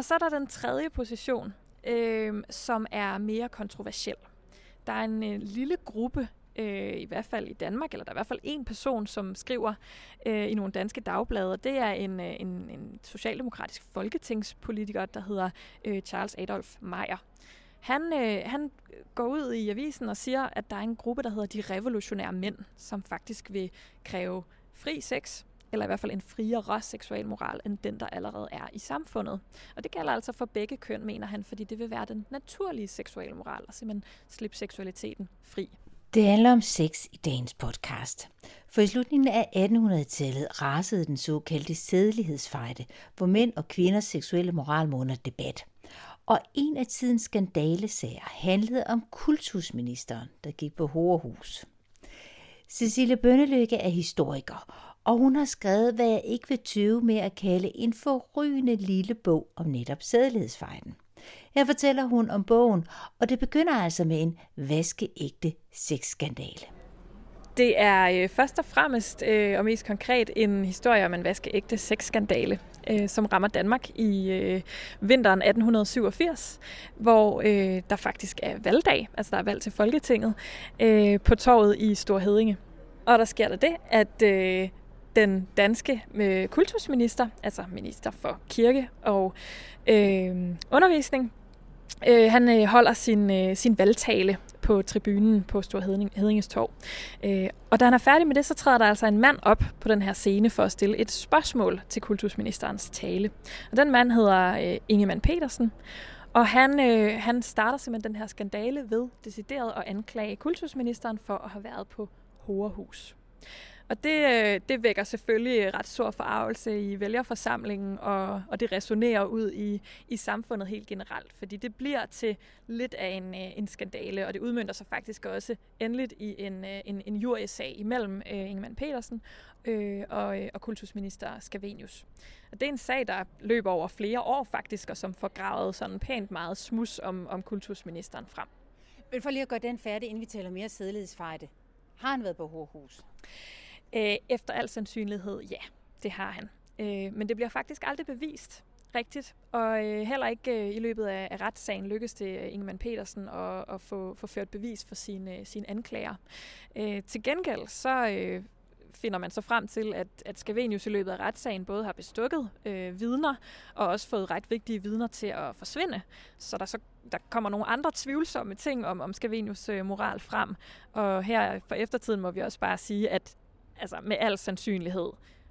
Og så er der den tredje position, øh, som er mere kontroversiel. Der er en øh, lille gruppe, øh, i hvert fald i Danmark, eller der er i hvert fald en person, som skriver øh, i nogle danske dagblade, det er en, øh, en, en socialdemokratisk folketingspolitiker, der hedder øh, Charles Adolf Meyer. Han, øh, han går ud i avisen og siger, at der er en gruppe, der hedder de revolutionære mænd, som faktisk vil kræve fri sex, eller i hvert fald en friere seksuel moral, end den, der allerede er i samfundet. Og det gælder altså for begge køn, mener han, fordi det vil være den naturlige seksuelle moral, og simpelthen slippe seksualiteten fri. Det handler om sex i dagens podcast. For i slutningen af 1800-tallet rasede den såkaldte sædelighedsfejde, hvor mænd og kvinders seksuelle moral måneder debat. Og en af tidens skandalesager handlede om kultusministeren, der gik på Horehus. Cecilie Bønnelykke er historiker, og hun har skrevet, hvad jeg ikke vil tøve med at kalde en forrygende lille bog om netop sædelighedsfejden. Her fortæller hun om bogen, og det begynder altså med en vaskeægte sexskandale. Det er øh, først og fremmest øh, og mest konkret en historie om en vaskeægte sexskandale, øh, som rammer Danmark i øh, vinteren 1887, hvor øh, der faktisk er valgdag, altså der er valg til Folketinget, øh, på torvet i Storhedinge. Og der sker der det, at øh, den danske øh, kultusminister, altså minister for kirke og øh, undervisning, øh, han øh, holder sin, øh, sin valgtale på tribunen på Stor Hedinges Torv. Øh, og da han er færdig med det, så træder der altså en mand op på den her scene for at stille et spørgsmål til kultusministerens tale. Og den mand hedder øh, Ingemann Petersen, og han, øh, han starter simpelthen den her skandale ved decideret at anklage kultusministeren for at have været på Horehus. Og det, øh, det vækker selvfølgelig ret stor forarvelse i vælgerforsamlingen, og, og det resonerer ud i, i samfundet helt generelt, fordi det bliver til lidt af en, øh, en skandale, og det udmyndter sig faktisk også endeligt i en, øh, en, en, en juriesag imellem øh, Ingemann Petersen øh, og, og kultusminister Skavenius. Og det er en sag, der løber over flere år faktisk, og som får gravet sådan pænt meget smus om, om kultusministeren frem. Men for lige at gøre den færdig, inden vi taler mere sædlighedsfejde. Har han været på Hårhus? Øh, efter al sandsynlighed, ja, det har han. Øh, men det bliver faktisk aldrig bevist rigtigt, og øh, heller ikke øh, i løbet af, af retssagen lykkedes det øh, Ingemann Petersen at, at få, få ført bevis for sine, øh, sine anklager. Øh, til gengæld så øh, finder man så frem til, at, at Scavenius i løbet af retssagen både har bestukket øh, vidner, og også fået ret vigtige vidner til at forsvinde. Så der, så, der kommer nogle andre tvivlsomme ting om, om Scavenius øh, moral frem. Og her for eftertiden må vi også bare sige, at altså med al sandsynlighed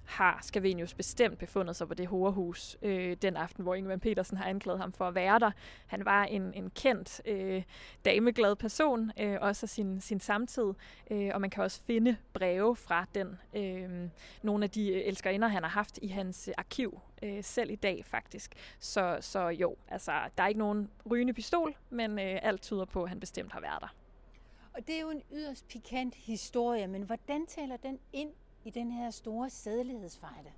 har Scavenius bestemt befundet sig på det horehus øh, den aften, hvor Ingemann Petersen har anklaget ham for at være der. Han var en, en kendt øh, dameglad person, øh, også af sin, sin samtid, øh, og man kan også finde breve fra den. Øh, nogle af de øh, elskerinder, han har haft i hans arkiv, øh, selv i dag faktisk. Så, så jo, altså, der er ikke nogen rygende pistol, men øh, alt tyder på, at han bestemt har været der. Og det er jo en yderst pikant historie, men hvordan taler den ind i den her store sædelighedsfejde?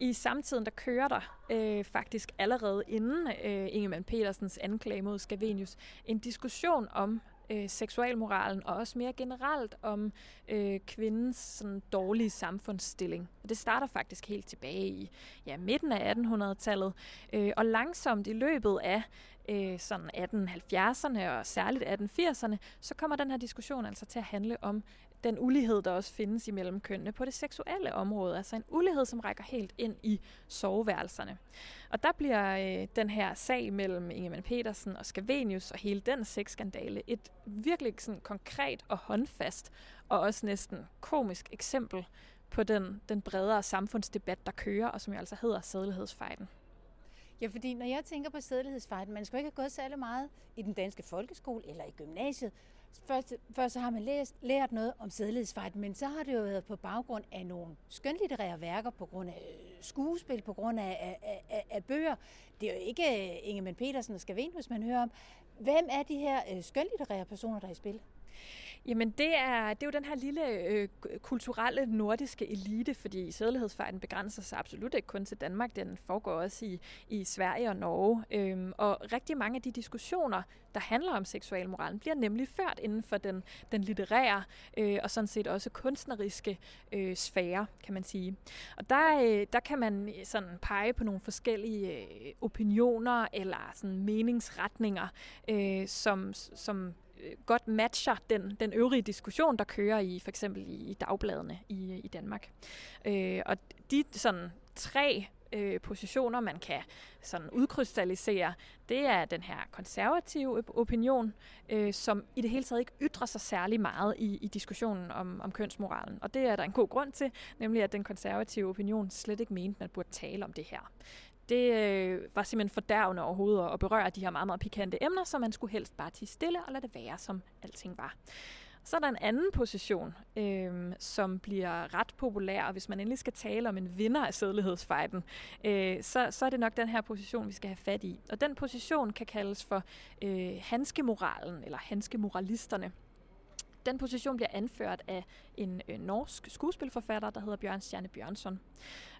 I samtiden, der kører der øh, faktisk allerede inden øh, Ingemann Petersens anklage mod Scavenius en diskussion om øh, seksualmoralen, og også mere generelt om øh, kvindens sådan, dårlige samfundsstilling. Og det starter faktisk helt tilbage i ja, midten af 1800-tallet, øh, og langsomt i løbet af øh, sådan 1870'erne og særligt 1880'erne, så kommer den her diskussion altså til at handle om den ulighed, der også findes imellem kønnene på det seksuelle område. Altså en ulighed, som rækker helt ind i soveværelserne. Og der bliver øh, den her sag mellem Ingemann Petersen og Skavenius og hele den sexskandale et virkelig sådan konkret og håndfast og også næsten komisk eksempel på den, den bredere samfundsdebat, der kører, og som jo altså hedder sædelighedsfejden. Ja, fordi når jeg tænker på sædelighedsfejden, man skal ikke have gået særlig meget i den danske folkeskole eller i gymnasiet. Først, først så har man læst, lært noget om sædelighedsfejden, men så har det jo været på baggrund af nogle skønlitterære værker, på grund af øh, skuespil, på grund af, af, af, af bøger. Det er jo ikke øh, Ingemann Petersen og Skavenius, man hører om. Hvem er de her øh, skønlitterære personer, der er i spil? Jamen det er, det er jo den her lille øh, kulturelle nordiske elite, fordi sædelighedsfejden begrænser sig absolut ikke kun til Danmark, den foregår også i, i Sverige og Norge. Øhm, og rigtig mange af de diskussioner, der handler om seksualmoralen, bliver nemlig ført inden for den, den litterære øh, og sådan set også kunstneriske øh, sfære, kan man sige. Og der, øh, der kan man sådan pege på nogle forskellige øh, opinioner eller sådan meningsretninger, øh, som, som Øh, godt matcher den, den øvrige diskussion, der kører i for eksempel i, i dagbladene i, i Danmark. Øh, og de sådan tre øh, positioner, man kan sådan udkrystallisere, det er den her konservative opinion, øh, som i det hele taget ikke ytrer sig særlig meget i, i diskussionen om, om kønsmoralen. Og det er der en god grund til, nemlig at den konservative opinion slet ikke mente, at man burde tale om det her det øh, var simpelthen fordærvende overhovedet at berøre de her meget, meget pikante emner, så man skulle helst bare tige stille og lade det være, som alting var. Så er der en anden position, øh, som bliver ret populær, og hvis man endelig skal tale om en vinder af sædlighedsfejden, øh, så, så er det nok den her position, vi skal have fat i. Og den position kan kaldes for øh, handskemoralen, eller handskemoralisterne. Den position bliver anført af en øh, norsk skuespilforfatter, der hedder Bjørn Stjerne Bjørnsson.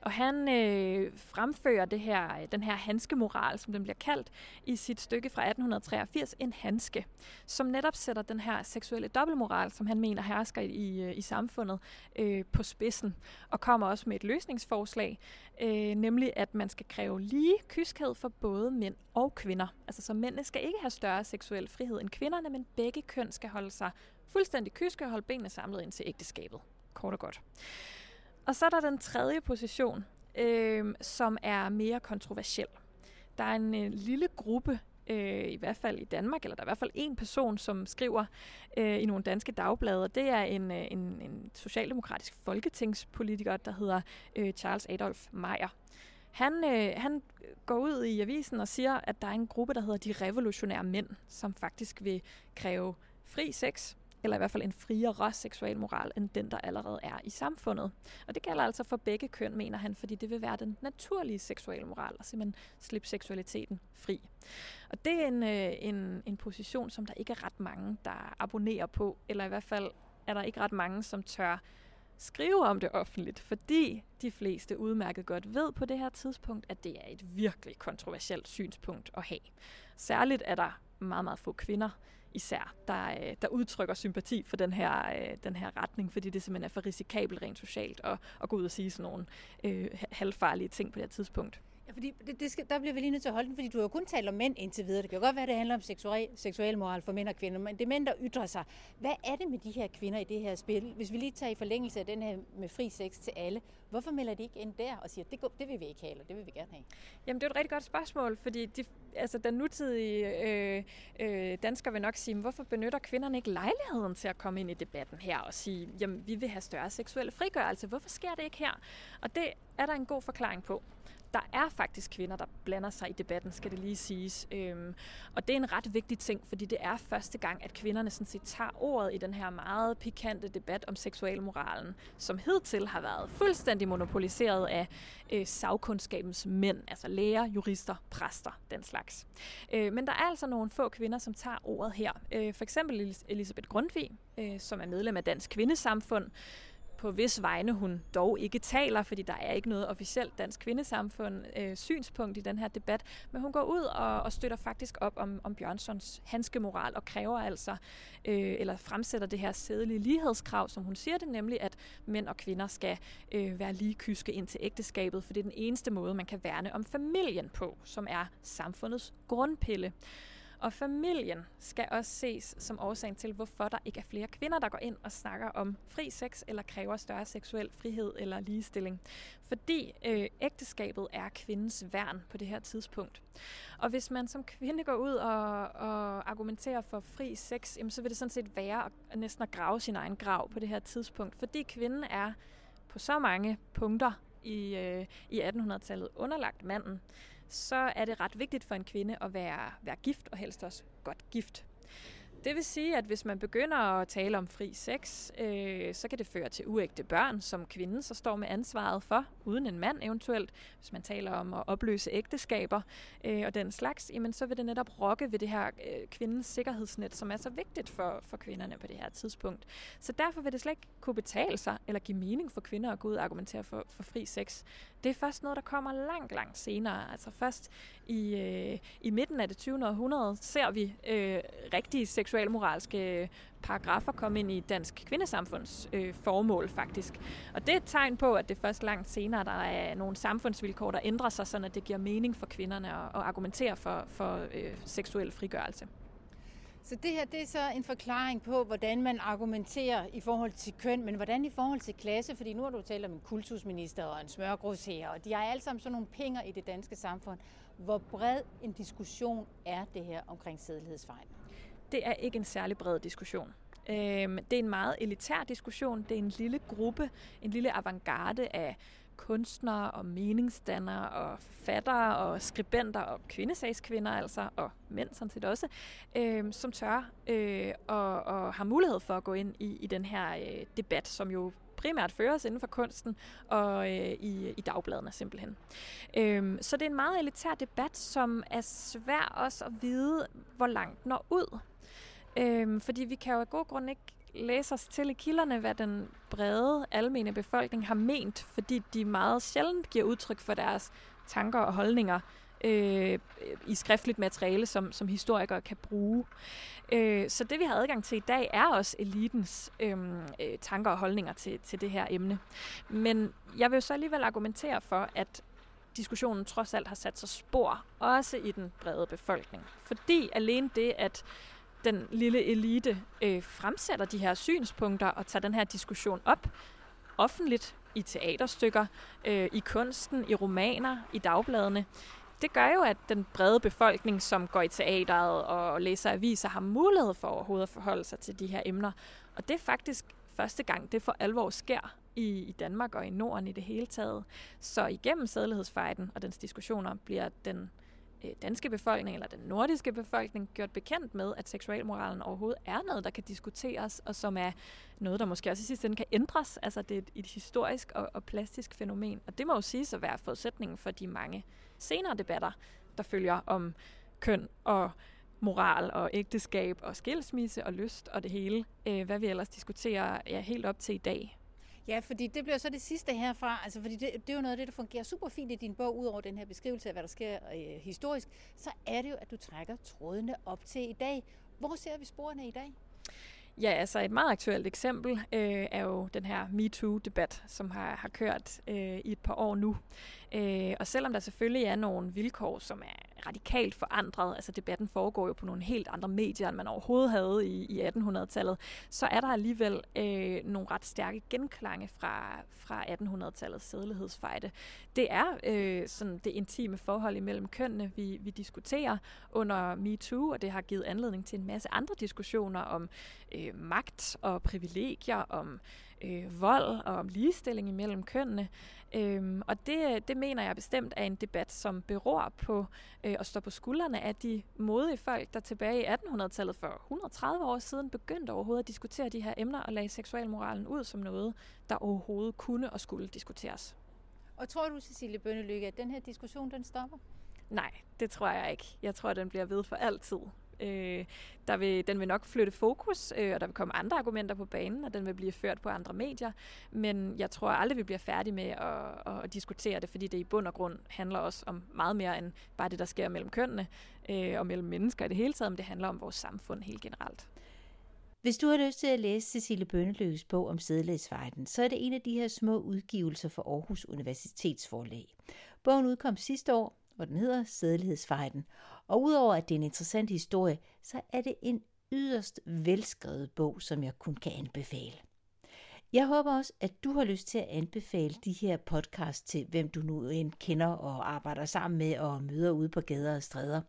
Og han øh, fremfører det her, øh, den her hanske-moral, som den bliver kaldt, i sit stykke fra 1883, En hanske, som netop sætter den her seksuelle dobbeltmoral, som han mener hersker i, i, i samfundet, øh, på spidsen, og kommer også med et løsningsforslag, øh, nemlig at man skal kræve lige kyskhed for både mænd og kvinder. Altså så mændene skal ikke have større seksuel frihed end kvinderne, men begge køn skal holde sig fuldstændig kyske og holde benene samlet ind til ægteskabet. Kort og godt. Og så er der den tredje position, øh, som er mere kontroversiel. Der er en øh, lille gruppe, øh, i hvert fald i Danmark, eller der er i hvert fald en person, som skriver øh, i nogle danske dagblade. Det er en, øh, en, en socialdemokratisk folketingspolitiker, der hedder øh, Charles Adolf Meyer. Han, øh, han går ud i avisen og siger, at der er en gruppe, der hedder de revolutionære mænd, som faktisk vil kræve fri sex eller i hvert fald en friere seksuel moral, end den, der allerede er i samfundet. Og det gælder altså for begge køn, mener han, fordi det vil være den naturlige seksuelle moral, og simpelthen slippe seksualiteten fri. Og det er en, øh, en, en position, som der ikke er ret mange, der abonnerer på, eller i hvert fald er der ikke ret mange, som tør skrive om det offentligt, fordi de fleste udmærket godt ved på det her tidspunkt, at det er et virkelig kontroversielt synspunkt at have. Særligt er der meget, meget få kvinder især, der, øh, der udtrykker sympati for den her, øh, den her retning, fordi det simpelthen er for risikabelt rent socialt at, at gå ud og sige sådan nogle øh, halvfarlige ting på det her tidspunkt. Fordi det, det skal, der bliver vi lige nødt til at holde den, fordi du har jo kun talt om mænd indtil videre. Det kan jo godt være, at det handler om seksuel, seksuel moral for mænd og kvinder, men det er mænd, der ytrer sig. Hvad er det med de her kvinder i det her spil? Hvis vi lige tager i forlængelse af den her med fri sex til alle, hvorfor melder de ikke ind der og siger, det, går, det vil vi ikke have, eller det vil vi gerne have? Jamen, det er et rigtig godt spørgsmål, fordi de, altså, den nutidige øh, øh, dansker vil nok sige, hvorfor benytter kvinderne ikke lejligheden til at komme ind i debatten her og sige, jamen, vi vil have større seksuel frigørelse. Hvorfor sker det ikke her? Og det er der en god forklaring på. Der er faktisk kvinder, der blander sig i debatten, skal det lige siges. Øhm, og det er en ret vigtig ting, fordi det er første gang, at kvinderne sådan set tager ordet i den her meget pikante debat om seksualmoralen, som hidtil har været fuldstændig monopoliseret af øh, sagkundskabens mænd, altså læger, jurister, præster, den slags. Øh, men der er altså nogle få kvinder, som tager ordet her. Øh, for eksempel Elisabeth Grundtvig, øh, som er medlem af Dansk Kvindesamfund, på hvis vegne hun dog ikke taler, fordi der er ikke noget officielt dansk kvindesamfund øh, synspunkt i den her debat, men hun går ud og, og støtter faktisk op om, om Bjørnsons hanske moral og kræver altså, øh, eller fremsætter det her sædelige lighedskrav, som hun siger det, nemlig at mænd og kvinder skal øh, være lige kyske ind til ægteskabet, for det er den eneste måde, man kan værne om familien på, som er samfundets grundpille. Og familien skal også ses som årsagen til, hvorfor der ikke er flere kvinder, der går ind og snakker om fri sex eller kræver større seksuel frihed eller ligestilling. Fordi øh, ægteskabet er kvindens værn på det her tidspunkt. Og hvis man som kvinde går ud og, og argumenterer for fri sex, jamen, så vil det sådan set være at, næsten at grave sin egen grav på det her tidspunkt. Fordi kvinden er på så mange punkter i, øh, i 1800-tallet underlagt manden, så er det ret vigtigt for en kvinde at være, være gift, og helst også godt gift. Det vil sige, at hvis man begynder at tale om fri sex, øh, så kan det føre til uægte børn, som kvinden så står med ansvaret for, uden en mand eventuelt. Hvis man taler om at opløse ægteskaber øh, og den slags, jamen, så vil det netop rokke ved det her øh, kvindens sikkerhedsnet, som er så vigtigt for, for kvinderne på det her tidspunkt. Så derfor vil det slet ikke kunne betale sig eller give mening for kvinder at gå ud og argumentere for, for fri sex. Det er først noget, der kommer langt, langt senere. Altså først i, øh, i midten af det 20. århundrede ser vi øh, rigtige seksualmoralske øh, paragrafer kom ind i dansk kvindesamfunds øh, formål faktisk. Og det er et tegn på, at det først langt senere, der er nogle samfundsvilkår, der ændrer sig, så det giver mening for kvinderne at, at argumentere for, for øh, seksuel frigørelse. Så det her det er så en forklaring på, hvordan man argumenterer i forhold til køn, men hvordan i forhold til klasse, fordi nu har du talt om en kultusminister og en smørgrusher, og de har alle sammen sådan nogle penge i det danske samfund. Hvor bred en diskussion er det her omkring sædelighedsfejl? Det er ikke en særlig bred diskussion. Øhm, det er en meget elitær diskussion. Det er en lille gruppe, en lille avantgarde af kunstnere og meningsdannere og forfattere og skribenter og kvindesagskvinder altså, og mænd sådan set også, øh, som tør øh, og, og har mulighed for at gå ind i, i den her øh, debat, som jo primært føres inden for kunsten og øh, i, i dagbladene simpelthen. Øhm, så det er en meget elitær debat, som er svær også at vide, hvor langt når ud. Øhm, fordi vi kan jo af god grund ikke læse os til i kilderne, hvad den brede almene befolkning har ment, fordi de meget sjældent giver udtryk for deres tanker og holdninger øh, i skriftligt materiale, som, som historikere kan bruge. Øh, så det vi har adgang til i dag, er også elitens øhm, øh, tanker og holdninger til, til det her emne. Men jeg vil jo så alligevel argumentere for, at diskussionen trods alt har sat sig spor, også i den brede befolkning. Fordi alene det, at den lille elite øh, fremsætter de her synspunkter og tager den her diskussion op offentligt i teaterstykker, øh, i kunsten, i romaner, i dagbladene. Det gør jo, at den brede befolkning, som går i teateret og læser aviser, har mulighed for overhovedet at forholde sig til de her emner. Og det er faktisk første gang, det for alvor sker i, i Danmark og i Norden i det hele taget. Så igennem sædelighedsfejden og dens diskussioner bliver den Øh, danske befolkning eller den nordiske befolkning gjort bekendt med, at seksualmoralen overhovedet er noget, der kan diskuteres, og som er noget, der måske også i sidste ende kan ændres. Altså det er et, et historisk og, og plastisk fænomen. Og det må jo siges at være forudsætningen for de mange senere debatter, der følger om køn og moral og ægteskab og skilsmisse og lyst og det hele, øh, hvad vi ellers diskuterer ja, helt op til i dag. Ja, fordi det bliver så det sidste herfra, altså fordi det, det er jo noget af det, der fungerer super fint i din bog, udover den her beskrivelse af, hvad der sker øh, historisk, så er det jo, at du trækker trådene op til i dag. Hvor ser vi sporene i dag? Ja, altså et meget aktuelt eksempel øh, er jo den her MeToo-debat, som har, har kørt øh, i et par år nu. Øh, og selvom der selvfølgelig er nogle vilkår, som er radikalt forandret, altså debatten foregår jo på nogle helt andre medier, end man overhovedet havde i, i 1800-tallet, så er der alligevel øh, nogle ret stærke genklange fra, fra 1800-tallets sædelighedsfejde. Det er øh, sådan det intime forhold imellem kønnene, vi, vi diskuterer under MeToo, og det har givet anledning til en masse andre diskussioner om øh, magt og privilegier, om øh, vold og om ligestilling imellem kønnene. Øhm, og det, det mener jeg bestemt er en debat, som beror på øh, at stå på skuldrene af de modige folk, der tilbage i 1800-tallet for 130 år siden begyndte overhovedet at diskutere de her emner og lagde seksualmoralen ud som noget, der overhovedet kunne og skulle diskuteres. Og tror du, Cecilie Bønnelykke, at den her diskussion den stopper? Nej, det tror jeg ikke. Jeg tror, at den bliver ved for altid. Øh, der vil, den vil nok flytte fokus, øh, og der vil komme andre argumenter på banen, og den vil blive ført på andre medier. Men jeg tror aldrig, vi bliver færdige med at, at diskutere det, fordi det i bund og grund handler også om meget mere end bare det, der sker mellem kønnene øh, og mellem mennesker i det hele taget, men det handler om vores samfund helt generelt. Hvis du har lyst til at læse Cecilie Bønneløs bog om sædlægsfejden, så er det en af de her små udgivelser fra Aarhus Universitetsforlag. Bogen udkom sidste år, hvor den hedder Sædelighedsfejden. Og udover at det er en interessant historie, så er det en yderst velskrevet bog, som jeg kun kan anbefale. Jeg håber også, at du har lyst til at anbefale de her podcast til, hvem du nu end kender og arbejder sammen med og møder ude på gader og stræder.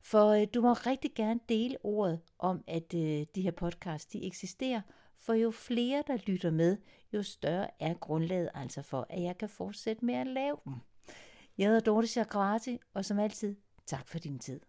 For øh, du må rigtig gerne dele ordet om, at øh, de her podcast de eksisterer, for jo flere der lytter med, jo større er grundlaget altså for, at jeg kan fortsætte med at lave dem. Jeg hedder Dorte Chakrati, og som altid, tak for din tid.